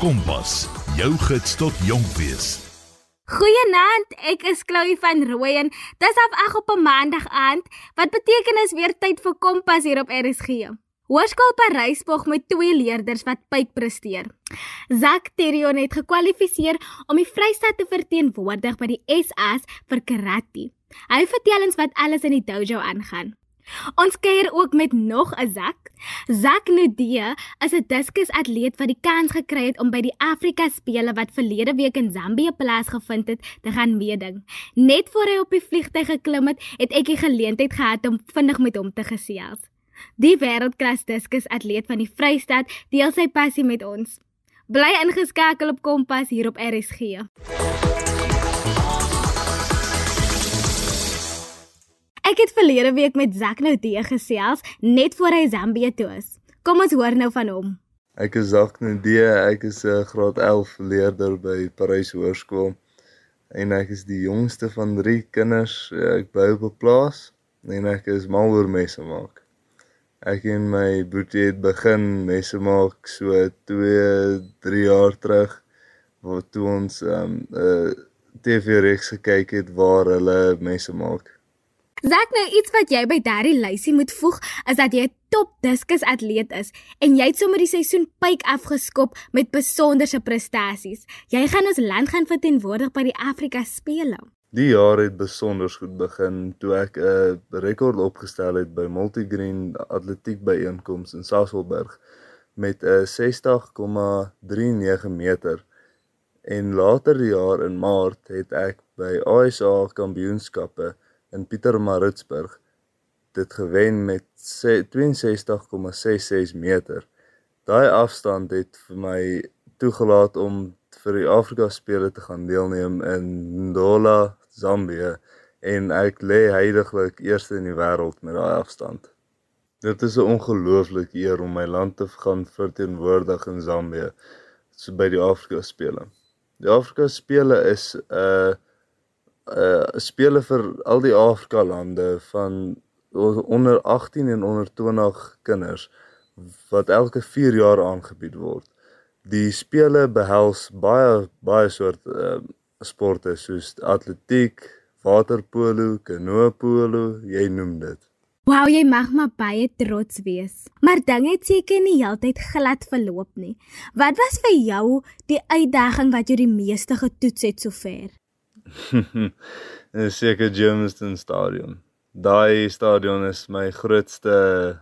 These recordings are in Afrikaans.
Kompas, jou gids tot jonk wees. Goeienaand, ek is Chloe van Rooyen. Dis af ag op 'n maandag aand. Wat beteken is weer tyd vir Kompas hier op RSG. Hoërskool Parysburg met twee leerders wat pyp presteer. Zak Terion het gekwalifiseer om die Vrystaat te verteenwoordig by die SAS vir karate. Hy vertel ons wat alles in die dojo aangaan. Ons kuier ook met nog 'n Zak. Zak Nudee is 'n diskusatleet wat die kans gekry het om by die Afrika Spele wat verlede week in Zambië plaasgevind het, te gaan meeding. Net voor hy op die vliegtuig geklim het, het ek die geleentheid gehad om vinnig met hom te gesels. Die wêreldklas diskusatleet van die Vrystaat deel sy passie met ons. Bly ingeskakel op Kompas hier op RSG. Ek het verlede week met Zak Noudee gesels net voor hy Zambië toe is. Kom ons hoor nou van hom. Ek is Zak Noudee, ek is 'n graad 11 leerder by Parys Hoërskool en ek is die jongste van 3 kinders. Ek bly op 'n plaas en ek is mal oor messe maak. Ek en my broertjie het begin messe maak so 2, 3 jaar terug waar toe ons 'n um, uh, TV-reeks gekyk het waar hulle messe maak. Zak nou iets wat jy by daardie lysie moet voeg is dat jy 'n top diskus atleet is en jy het sommer die seisoen pyk afgeskop met besonderse prestasies. Jy gaan ons land gaan verteenwoordig by die Afrika Spele. Die jaar het besonder goed begin toe ek 'n rekord opgestel het by Multigreen Atletiek byeenkoms in Sasolburg met 'n 60,39 meter. En later die jaar in Maart het ek by ASA Kampioenskappe in Pietermaritzburg dit gewen met 62,66 meter. Daai afstand het vir my toegelaat om vir die Afrika spele te gaan deelneem in Ndola, Zambië en ek lê heidaglik eerste in die wêreld met daai afstand. Dit is 'n ongelooflike eer om my land te gaan verteenwoordig in Zambië so by die Afrika spele. Die Afrika spele is 'n uh, uh spele vir al die Afrika lande van onder 18 en onder 20 kinders wat elke 4 jaar aangebied word. Die spele behels baie baie soort uh sporte soos atletiek, waterpolo, kanoopolo, jy noem dit. Wow, jy mag maar baie trots wees. Maar dinge het seker nie heeltyd glad verloop nie. Wat was vir jou die uitdaging wat jy die meeste getoets het sover? en seker Germiston Stadion. Daai stadion is my grootste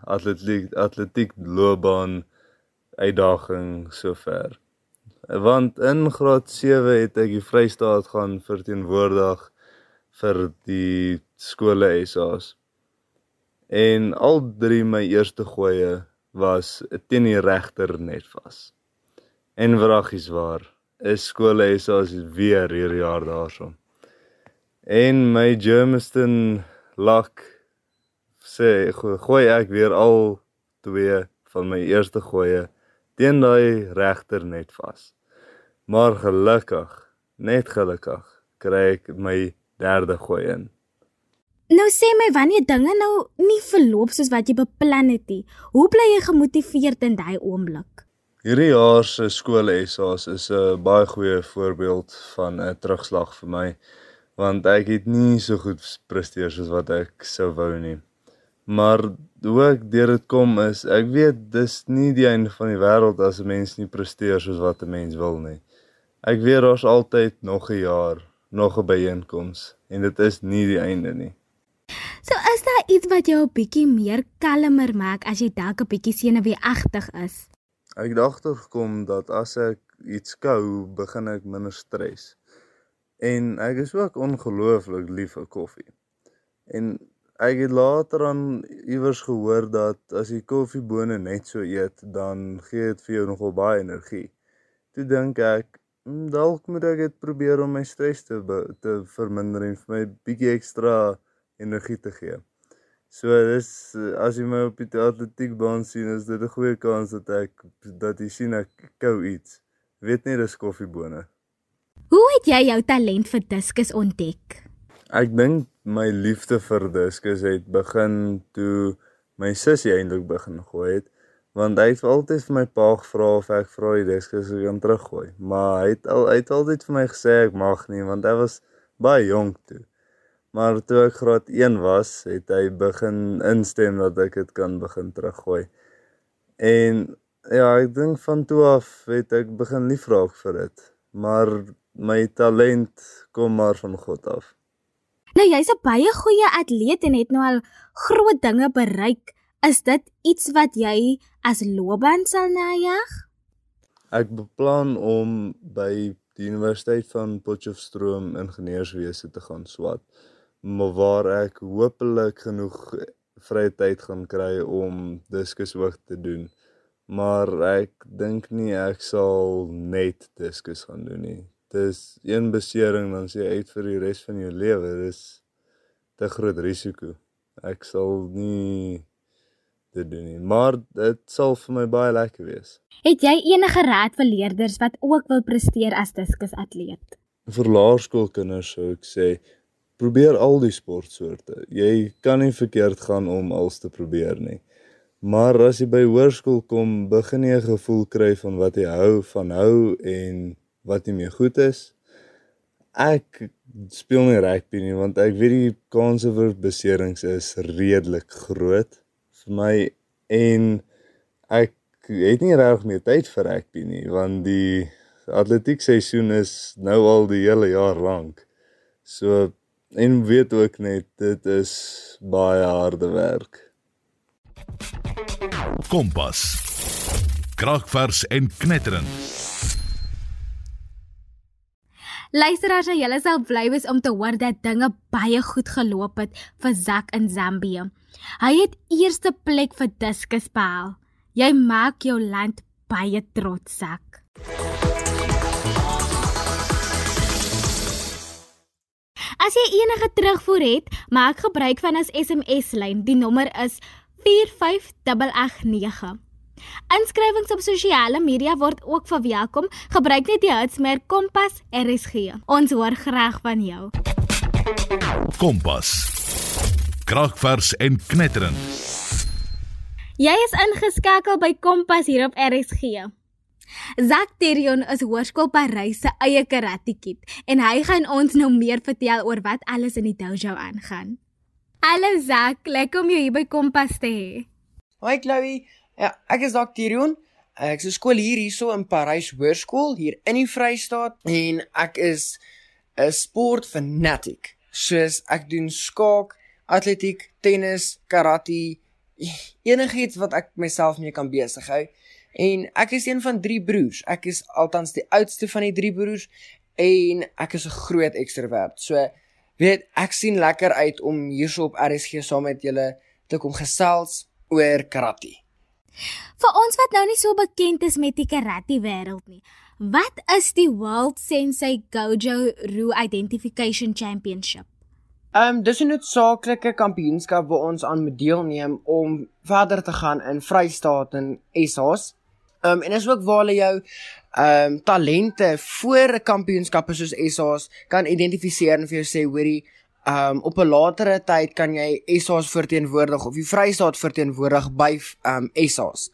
atletiek atletiek loopbaan uitdaging sover. Want in graad 7 het ek die Vrystaat gaan verteenwoordig vir die skole SA's. En al drie my eerste gooie was teen die regter net vas. En vragies waar is skole SA's weer hierdie jaar daarso. En my Germiston luck sê gooi ek weer al twee van my eerste gooie teen daai regter net vas. Maar gelukkig, net gelukkig, kry ek my derde gooi in. Nou sê my wanneer dinge nou nie verloop soos wat jy beplan het nie, hoe bly jy gemotiveerd in daai oomblik? Hierdie jaar se skool SA's is 'n baie goeie voorbeeld van 'n terugslag vir my want ek het nie so goed presteer soos wat ek sou wou nie. Maar hoe ek deur dit kom is ek weet dis nie die einde van die wêreld as 'n mens nie presteer soos wat 'n mens wil nie. Ek weet daar's altyd nog 'n jaar, nog 'n byeenkoms en dit is nie die einde nie. So is daar iets wat jou 'n bietjie meer kalmer maak as jy dalk 'n bietjie senuweeagtig is? Ek het agtergekom dat as ek iets kou, begin ek minder stres. En ek is ook ongelooflik lief vir koffie. En ek het later aan iewers gehoor dat as jy koffiebone net so eet, dan gee dit vir jou nogal baie energie. Toe dink ek, hmm, dalk moet ek dit probeer om my stres te te verminder en vir my bietjie ekstra energie te gee. So dis as jy my op die atletiekbaan sien, is dit 'n goeie kans dat ek dat jy sien ek kou iets. Weet nie dis koffiebone. Hoe het jy jou talent vir diskus ontdek? Ek dink my liefde vir diskus het begin toe my sussie eintlik begin gooi het, want hy het altyd vir my pa gevra of ek vra die diskus kan teruggooi, maar hy het al hy het altyd vir my gesê ek mag nie want hy was baie jonk toe. Maar toe ek graad 1 was, het hy begin instem dat ek dit kan begin teruggooi. En ja, ek dink van toe af het ek begin lief raak vir dit. Maar my talent kom maar van God af. Nou jy's 'n baie goeie atleet en het nou al groot dinge bereik. Is dit iets wat jy as loopbaan sal najag? Ek beplan om by die Universiteit van Potchefstroom ingenieurswese te gaan swat, maar waar ek hopelik genoeg vrye tyd gaan kry om diskus ook te doen. Maar ek dink nie ek sal net diskus gaan doen nie. Dis een besering dan sê uit vir die res van jou lewe. Dis te groot risiko. Ek sal nie te doen nie, maar dit sal vir my baie lekker wees. Het jy enige raad vir leerders wat ook wil presteer as diskusatleet? Vir laerskoolkinders sou ek sê probeer al die sportsoorte. Jy kan nie verkeerd gaan om alles te probeer nie. Maar as jy by hoërskool kom, begin jy 'n gevoel kry van wat jy hou van hou en wat nie meer goed is. Ek speel nie rugby nie want ek weet die kanse vir beserings is redelik groot vir my en ek het nie regtig meer tyd vir rugby nie want die atletiek seisoen is nou al die hele jaar lank. So en weet ook net dit is baie harde werk. Kompas. Kragvers en knetterend. Luisteraars, julle sal bly wees om te hoor dat dinge baie goed geloop het vir Zak in Zambië. Hy het eerste plek vir diskus behaal. Jy maak jou land baie trots, Zak. As jy enige terugvoer het, maak gebruik van ons SMS lyn. Die nommer is 45889. Inskrywings op sosiale media word ook verwelkom. Gebruik net die hitsmerk Kompas RSG. Ons hoor graag van jou. Kompas. Kragvers en knetterend. Jy is ingeskakel by Kompas hier op RSG. Zak Terion is Hoërskool Parys se eie karate kid en hy gaan ons nou meer vertel oor wat alles in die dojo aangaan. Hallo Zak, lekker om jou hier by Kompas te hê. Hoi Chloe, Ja, ek is Dr. Tirion. Ek is skool hier hierso in Parys Hoërskool hier in die Vrystaat en ek is 'n sportfanatic. Soos ek doen skaak, atletiek, tennis, karate, enigiets wat ek myself mee kan besig hou. En ek is een van drie broers. Ek is altans die oudste van die drie broers en ek is 'n groot ekstrovert. So weet ek sien lekker uit om hierso op RSG saam met julle te kom gesels oor karate. Vir ons wat nou nie so bekend is met die karate wêreld nie. Wat is die World Sensei Gojo Ryu Identification Championship? Ehm um, dis 'n noodsaaklike kampioenskap waar ons aan moet deelneem om verder te gaan in Vrystaat en SA's. Um, en is ook waar hulle jou um, talente voor 'n kampioenskappe soos SA's kan identifiseer en vir jou sê hoorie um op 'n latere tyd kan jy SA's verteenwoordig of die Vrystaat verteenwoordig by um SA's.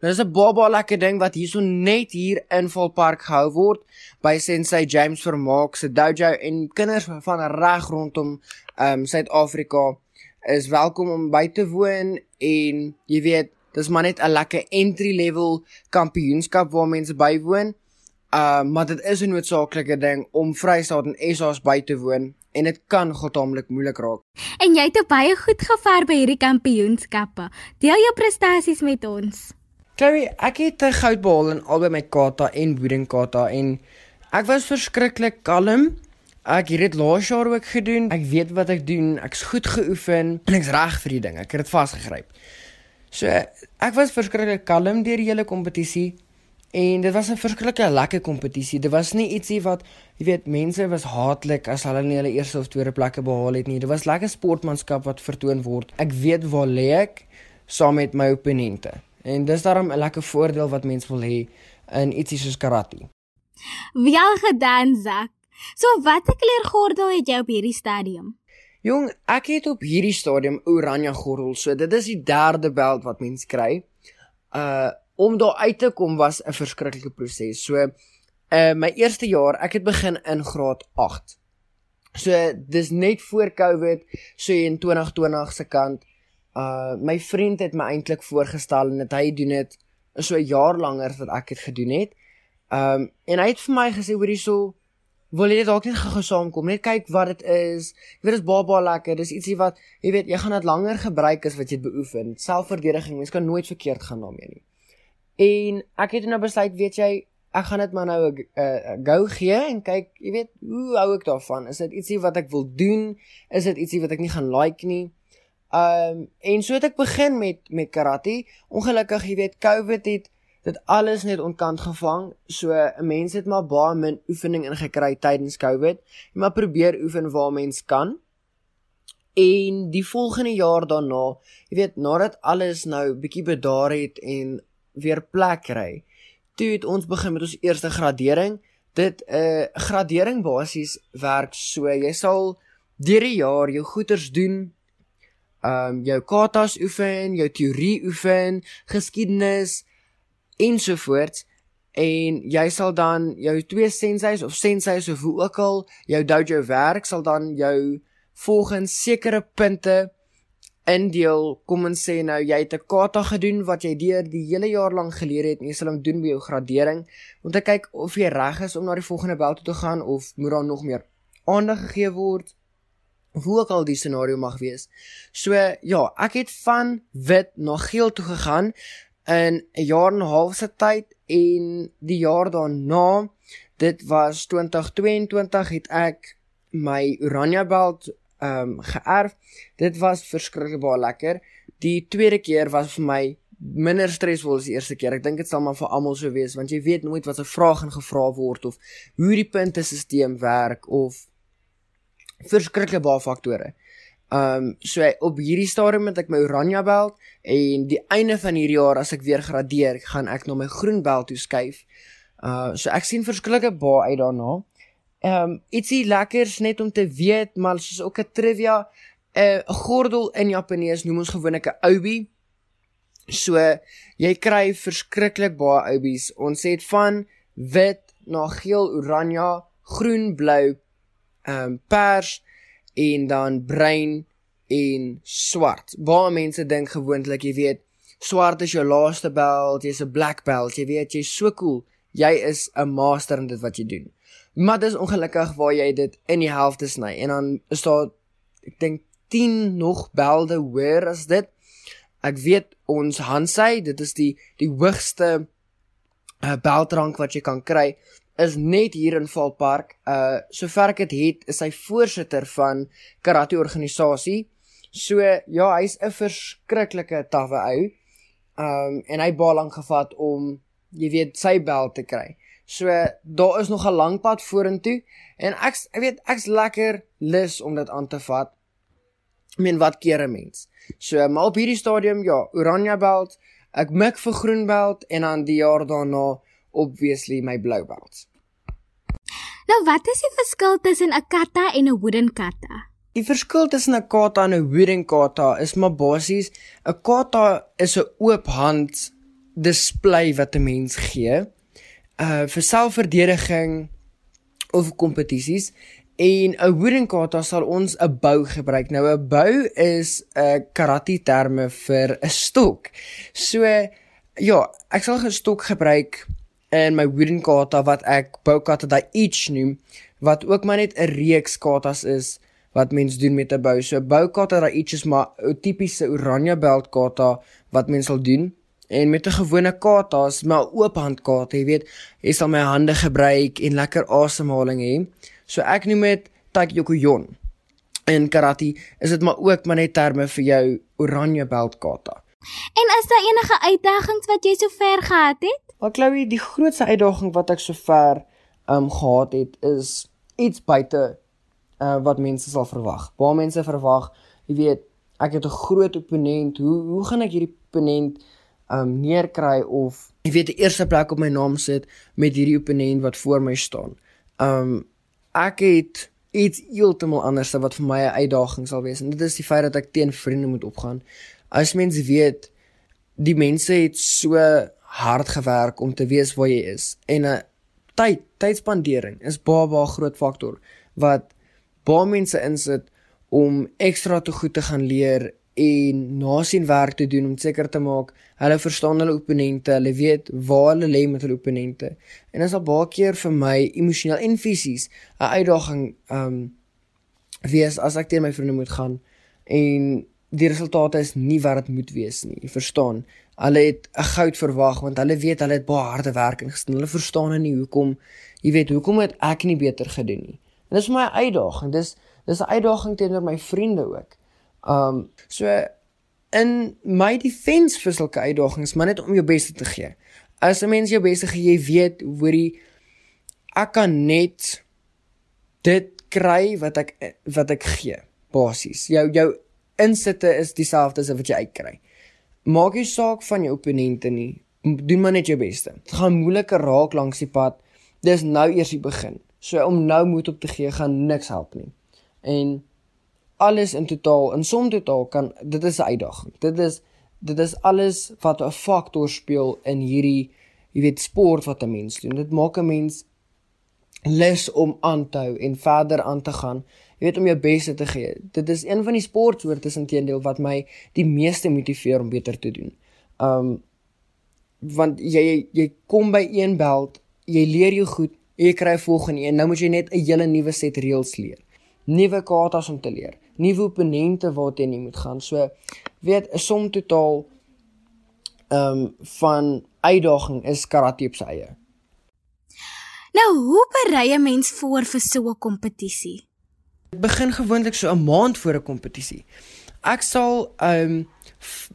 Dit is 'n baba lekker ding wat hierso net hier in Volpark gehou word by Sensei James Vermaak se dojo en kinders van reg rondom um Suid-Afrika is welkom om by te woon en jy weet dis maar net 'n lekker entry level kampioenskap waar mense bywoon. Uh maar dit is 'n noodsaaklike ding om Vrystaat en SA's by te woon en dit kan getaamlik moeilik raak. En jy het baie goed gevaar by hierdie kampioenskappe. Deel jou prestasies met ons. Chloe, ek het 'n goud behaal in albei my kata en boeding kata en ek was verskriklik kalm. Ek het dit laas jaar ook gedoen. Ek weet wat ek doen. Ek's goed geoefen en ek's reg vir die ding. Ek het dit vasgegryp. So, ek was verskriklik kalm deur die hele kompetisie. En dit was 'n verskriklike lekker kompetisie. Dit was nie ietsie wat, jy weet, mense was haatlik as hulle nie hulle eerste of tweede plekke behaal het nie. Dit was lekker sportmanskap wat vertoon word. Ek weet waar lê ek saam met my opponente. En dis daarom 'n lekker voordeel wat mense wil hê in ietsie soos karate. Wel gedaan, Zak. So watter kleur gordel het jy op hierdie stadium? Jong, ek het op hierdie stadium oranje gordel. So dit is die derde beld wat mens kry. uh om daar uit te kom was 'n verskriklike proses. So uh my eerste jaar, ek het begin in graad 8. So dis net voor Covid, so in 2020 se kant. Uh my vriend het my eintlik voorgestel en dit hy doen dit so 'n jaar langer wat ek dit gedoen het. Um en hy het vir my gesê hoor hierso wil jy dalk net gou saamkom net kyk wat dit is. Jy weet dit is baba lekker. Dis ietsie wat jy weet jy gaan dit langer gebruik as wat jy beoefen. Selfverdediging, mens kan nooit verkeerd gaan daarmee nie. En ek het nou besluit, weet jy, ek gaan dit maar nou 'n uh, go gee en kyk, jy weet, hoe hou ek daarvan? Is dit ietsie wat ek wil doen? Is dit ietsie wat ek nie gaan like nie? Um en so het ek begin met met karate. Ongelukkig, jy weet, COVID het dit alles net ontkant gevang. So 'n mens het maar baie min oefening ingekry tydens COVID. Jy maar probeer oefen waar mens kan. En die volgende jaar daarna, jy weet, nadat alles nou bietjie bedaar het en weer plek kry, toe het ons begin met ons eerste gradering. Dit 'n uh, gradering basies werk so, jy sal deur die jaar jou goeters doen. Ehm um, jou katas oefen, jou teorie oefen, geskiedenis, ensovoorts en jy sal dan jou twee senseis of senseis of hoe ook al jou dojo werk sal dan jou volgens sekere punte indeel. Kom ons sê nou jy het 'n kata gedoen wat jy deur die hele jaar lank geleer het en jy sal hom doen by jou gradering. Om te kyk of jy reg is om na die volgende bel toe te gaan of moet daar nog meer aandag gegee word of hoe ook al die scenario mag wees. So ja, ek het van wit na geel toe gegaan in 'n jaar en 'n half se tyd en die jaar daarna dit was 2022 het ek my Urania belt ehm um, geërf. Dit was verskriklik baie lekker. Die tweede keer was vir my minder stresvol as die eerste keer. Ek dink dit sal maar vir almal so wees want jy weet nooit wat 'n vraag en gevra word of hoe die puntesisteem werk of verskriklik baie faktore. Ehm um, so op hierdie stadium het ek my oranje belt en die einde van hierdie jaar as ek weer gradeer, gaan ek na my groen belt toe skuif. Uh so ek sien verskillike baie uit daarna. Ehm um, ietsie lekkers net om te weet, maar soos ook 'n trivia, 'n uh, gordel in Japanees noem ons gewoonlik 'n obi. So jy kry verskriklik baie obies. Ons het van wit na geel, oranje, groen, blou, ehm um, pers en dan bruin en swart. Baie mense dink gewoonlik, jy weet, swart is jou laaste belt, jy's 'n black belt, jy weet, jy's so cool. Jy is 'n master in dit wat jy doen. Maar dis ongelukkig waar jy dit in die helfte sny en dan is daar ek dink 10 nog belde hoër as dit. Ek weet ons Hansay, dit is die die hoogste uh, beltrank wat jy kan kry is net hier in Valpark. Uh sover ek dit het, is hy voorsitter van karate organisasie. So ja, hy's 'n verskriklike tawwe ou. Um en hy baal lank gevat om jy weet sy bel te kry. So daar is nog 'n lang pad vorentoe en ek ek weet ek's lekker lus om dit aan te vat. Ek meen wat keer 'n mens. So maar op hierdie stadium ja, oranje belt, ek mik vir groen belt en dan die jaar daarna obviously my blou belt. Nou wat is die verskil tussen 'n kata en 'n wooden kata? Die verskil tussen 'n kata en 'n wooden kata is maar basies 'n kata is 'n oop hand display wat 'n mens gee uh vir selfverdediging of kompetisies en 'n wooden kata sal ons 'n bou gebruik. Nou 'n bou is 'n uh, karate terme vir 'n stok. So ja, ek sal 'n stok gebruik in my wooden kata wat ek boukata daai each noem wat ook maar net 'n reeks katas is wat mens doen met 'n bou. So boukata daai each is maar 'n tipiese oranje belt kata wat mens sal doen. En met 'n gewone kata is maar oop hand kata, jy weet, jy sal my hande gebruik en lekker asemhaling hê. So ek noem dit taikyokuyon. In karate is dit maar ook maar net terme vir jou oranje belt kata. En is daar enige uitdagings wat jy sover gehad het? Maar Chloe, die grootste uitdaging wat ek sover um gehad het is iets buite uh wat mense sal verwag. Baie mense verwag, jy weet, ek het 'n groot opponent. Hoe hoe gaan ek hierdie opponent um neerkry of jy weet die eerste plek op my naam sit met hierdie opponent wat voor my staan. Um ek het iets heeltemal anders wat vir my 'n uitdaging sal wees en dit is die feit dat ek teen vriende moet opgaan. As mense weet die mense het so hard gewerk om te weet waar jy is en 'n tyd tydspandering is baie baie groot faktor wat baie mense insit om ekstra te goed te gaan leer en nasien werk te doen om seker te maak hulle verstaan hulle opponente, hulle weet waar hulle lê met hulle opponente. En dit is al baie keer vir my emosioneel en fisies 'n uitdaging um wees as ek teen my vriende moet gaan en die resultate is nie wat dit moet wees nie. Jy verstaan? Hulle het 'n goud verwag want hulle weet hulle het baie harde werk ingestel. Hulle verstaan nie hoekom jy weet hoekom het ek nie beter gedoen nie. En dis my uitdaging. Dis dis 'n uitdaging teenoor my vriende ook. Um so in my defense vir sulke uitdagings, maar net om jou bes te gee. As 'n mens jou bes gee, jy weet hoorie ek kan net dit kry wat ek wat ek gee basies. Jou jou insitte is dieselfde as wat jy uitkry. Maak nie saak van jou opponente nie. Doen maar net jou beste. Dit gaan moeiliker raak langs die pad. Dis nou eers die begin. So om nou moed op te gee gaan niks help nie. En alles in totaal, in som totaal kan dit is 'n uitdaging. Dit is dit is alles wat 'n faktor speel in hierdie jy weet sport wat 'n mens doen. Dit maak 'n mens lus om aan te hou en verder aan te gaan. Jy weet om jou beste te gee. Dit is een van die sportsoorte intedeel wat my die meeste motiveer om beter te doen. Um want jy jy kom by een beld, jy leer jou goed, jy kry volgende een. Nou moet jy net 'n hele nuwe set reëls leer. Nuwe kaartas om te leer, nuwe opponente waarteen jy moet gaan. So weet 'n som totaal um van uitdaging is karate op sy eie. Nou, hoe berei 'n mens voor vir so 'n kompetisie? Dit begin gewoonlik so 'n maand voor 'n kompetisie. Ek sal um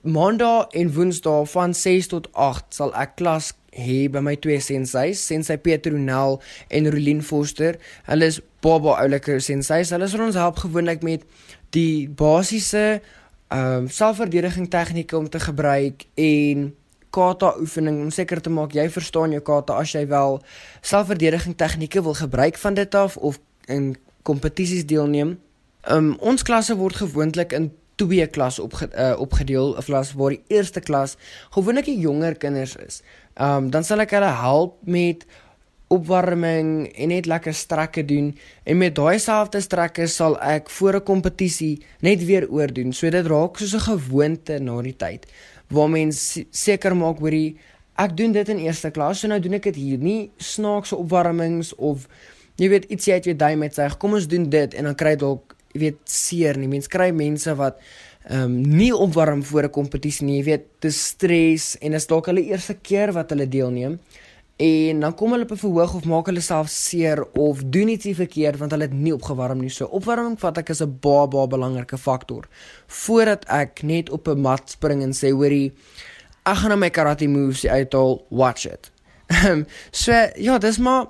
maandag en woensdae van 6 tot 8 sal ek klas hê by my twee senseis, sensei Petronel en Rolien Foster. Hulle is baba oulike senseis. Hulle sal ons help gewoonlik met die basiese um selfverdediging tegnieke om te gebruik en kata oefening om seker te maak jy verstaan jou kata as jy wel selfverdediging tegnieke wil gebruik van dit af of in kompetisies deelneem. Um ons klasse word gewoonlik in twee klasse opge, uh, opgedeel, 'n klas waar die eerste klas gewoonlik die jonger kinders is. Um dan sal ek hulle help met opwarming en net lekker strekke doen en met daai selfde strekke sal ek voor 'n kompetisie net weer oordoen. So dit raak soos 'n gewoonte na die tyd waar mens seker maak hoor jy ek doen dit in eerste klas so nou doen ek dit hier nie snaakse opwarmings of jy weet ietsie uit jou duim met sê kom ons doen dit en dan kry dalk jy weet seer nie. Mens kry mense wat ehm um, nie opwarm voor 'n kompetisie nie. Jy weet dis stres en is dalk hulle eerste keer wat hulle deelneem. En dan kom hulle op 'n verhoog of maak hulle self seer of doen ietsie verkeerd want hulle het nie opgewarm nie. So opwarming vat ek as 'n baie baie belangrike faktor. Voordat ek net op 'n mat spring en sê hoorie ek gaan nou my karate moves uithaal, watch it. Ehm so ja, dis maar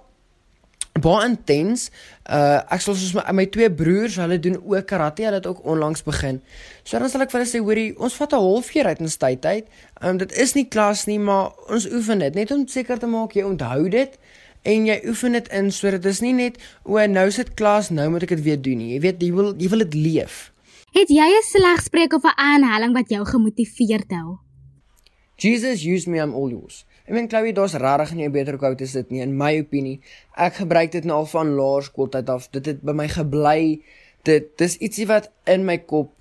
baie intens. Uh ek sal soos my, my twee broers, hulle doen ook karate, hulle het ook onlangs begin. So dan sal ek vir hulle sê, hoorie, ons vat 'n halfuur uit in tyd uit. Um dit is nie klas nie, maar ons oefen dit net om seker te maak jy onthou dit en jy oefen dit in sodat dit is nie net o, nou sit klas, nou moet ek dit weer doen nie. Jy weet, jy wil jy wil dit leef. Het jy 'n slegspreek of 'n aanhaling wat jou gemotiveer het hou? Jesus use me I'm all yours. Ek meen Chloe, daar's regtig nie 'n beter quote as dit nie in my opinie. Ek gebruik dit nou al van laerskooltyd af. Dit het by my gebly. Dit dis ietsie wat in my kop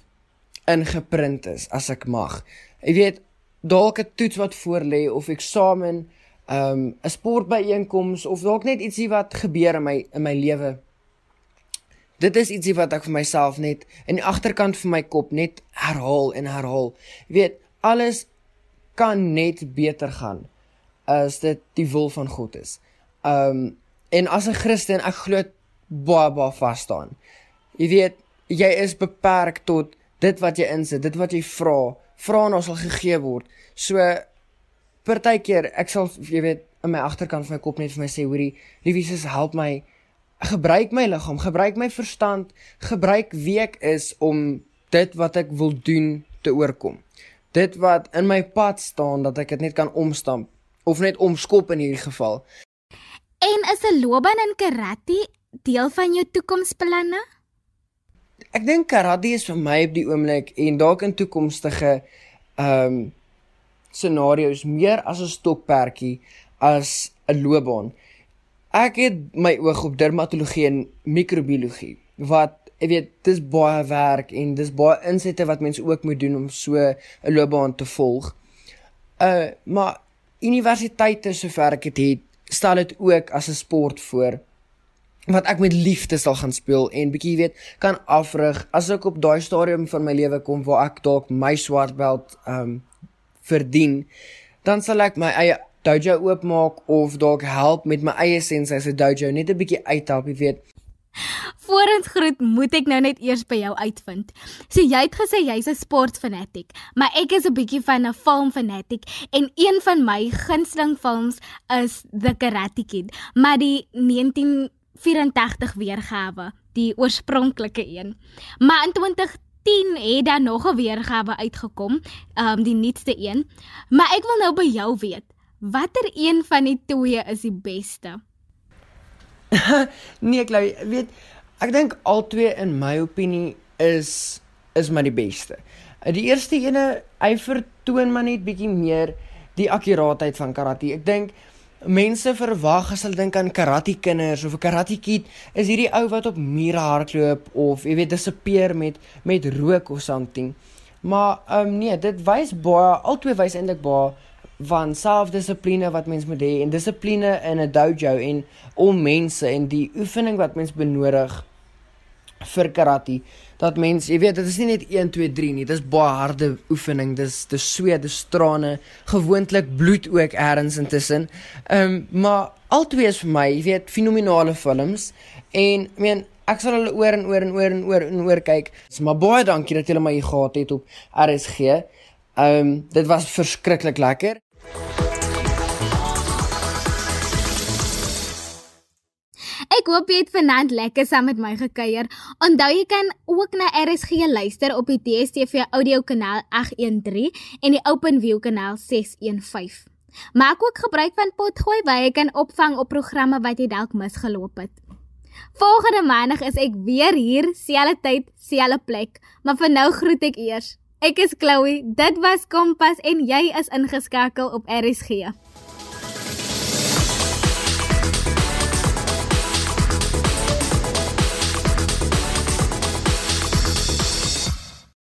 ingeprint is as ek mag. Jy weet, dalk 'n toets wat voor lê of eksamen, ehm, 'n um, sportbyeenkoms of dalk net ietsie wat gebeur in my in my lewe. Dit is ietsie wat ek vir myself net in die agterkant van my kop net herhaal en herhaal. Jy weet, alles kan net beter gaan as dit die wil van God is. Um en as 'n Christen ek glo baie baie vas staan. Jy weet, jy is beperk tot dit wat jy insit, dit wat jy vra, vra en ons sal gegee word. So partykeer ek sal jy weet in my agterkant van my kop net vir my sê hoorie, liefie sis help my gebruik my liggaam, gebruik my verstand, gebruik wie ek is om dit wat ek wil doen te oorkom. Dit wat in my pad staan dat ek dit net kan omstamp of net omskop in hierdie geval. En is 'n loopbaan in karate deel van jou toekomsplanne? Ek dink karate is vir my op die oomblik en dalk in toekomstige ehm um, scenario's meer as 'n stokperdjie as 'n loopbaan. Ek het my oog op dermatologie en microbiologie wat ek weet dis baie werk en dis baie insette wat mense ook moet doen om so 'n loopbaan te volg. Uh maar universiteite sover ek dit het, stel dit ook as 'n sport voor wat ek met liefde sal gaan speel en bietjie weet kan afrig as ek op daai stadium van my lewe kom waar ek dalk my swart belt um verdien dan sal ek my eie dojo oopmaak of dalk help met my eie sensei se dojo net 'n bietjie uithelp jy weet Voorens groet moet ek nou net eers by jou uitvind. So jy het gesê jy's 'n sportfanatic, maar ek is 'n bietjie van 'n filmfanatic en een van my gunsteling films is The Karate Kid, maar die 1984 weergawe, die oorspronklike een. Maar in 2010 het daar nog 'n weergawe uitgekom, ehm um, die nuutste een. Maar ek wil nou by jou weet, watter een van die twee is die beste? nee, Chloe, weet ek dink albei in my opinie is is maar die beste. Die eerste ene, hy vertoon maar net bietjie meer die akkuraatheid van karate. Ek dink mense verwag as hulle dink aan karate kinders of 'n karate kid, is hierdie ou wat op mure hardloop of jy weet dis 'n peer met met rook of something. Maar ehm um, nee, dit wys baie albei wys eintlik baie van selfdissipline wat mens moet hê en dissipline in 'n dojo en om mense en die oefening wat mens benodig vir karate. Dat mens jy weet dit is nie net 1 2 3 nie dis baie harde oefening dis dis sweet dis trane gewoonlik bloed ook eers intussen. Ehm um, maar albei is vir my jy weet fenominale films en ek meen ek sal hulle oor en oor en oor en oor en oor kyk. Maar baie dankie dat julle my hier gehad het op RSG ehm um, dit was verskriklik lekker Ek hoop jy het vanaand lekker saam met my gekuier. Onthou jy kan ook na RSG luister op die DStv audio kanaal 813 en die OpenView kanaal 615. Maak ook gebruik van Potgooi waar jy kan opvang op programme wat jy dalk misgeloop het. Volgende maandag is ek weer hier, selfde tyd, selfde plek, maar vir nou groet ek eers. Ek is Chloe. Dit was Kompas en jy is ingeskakel op RSG.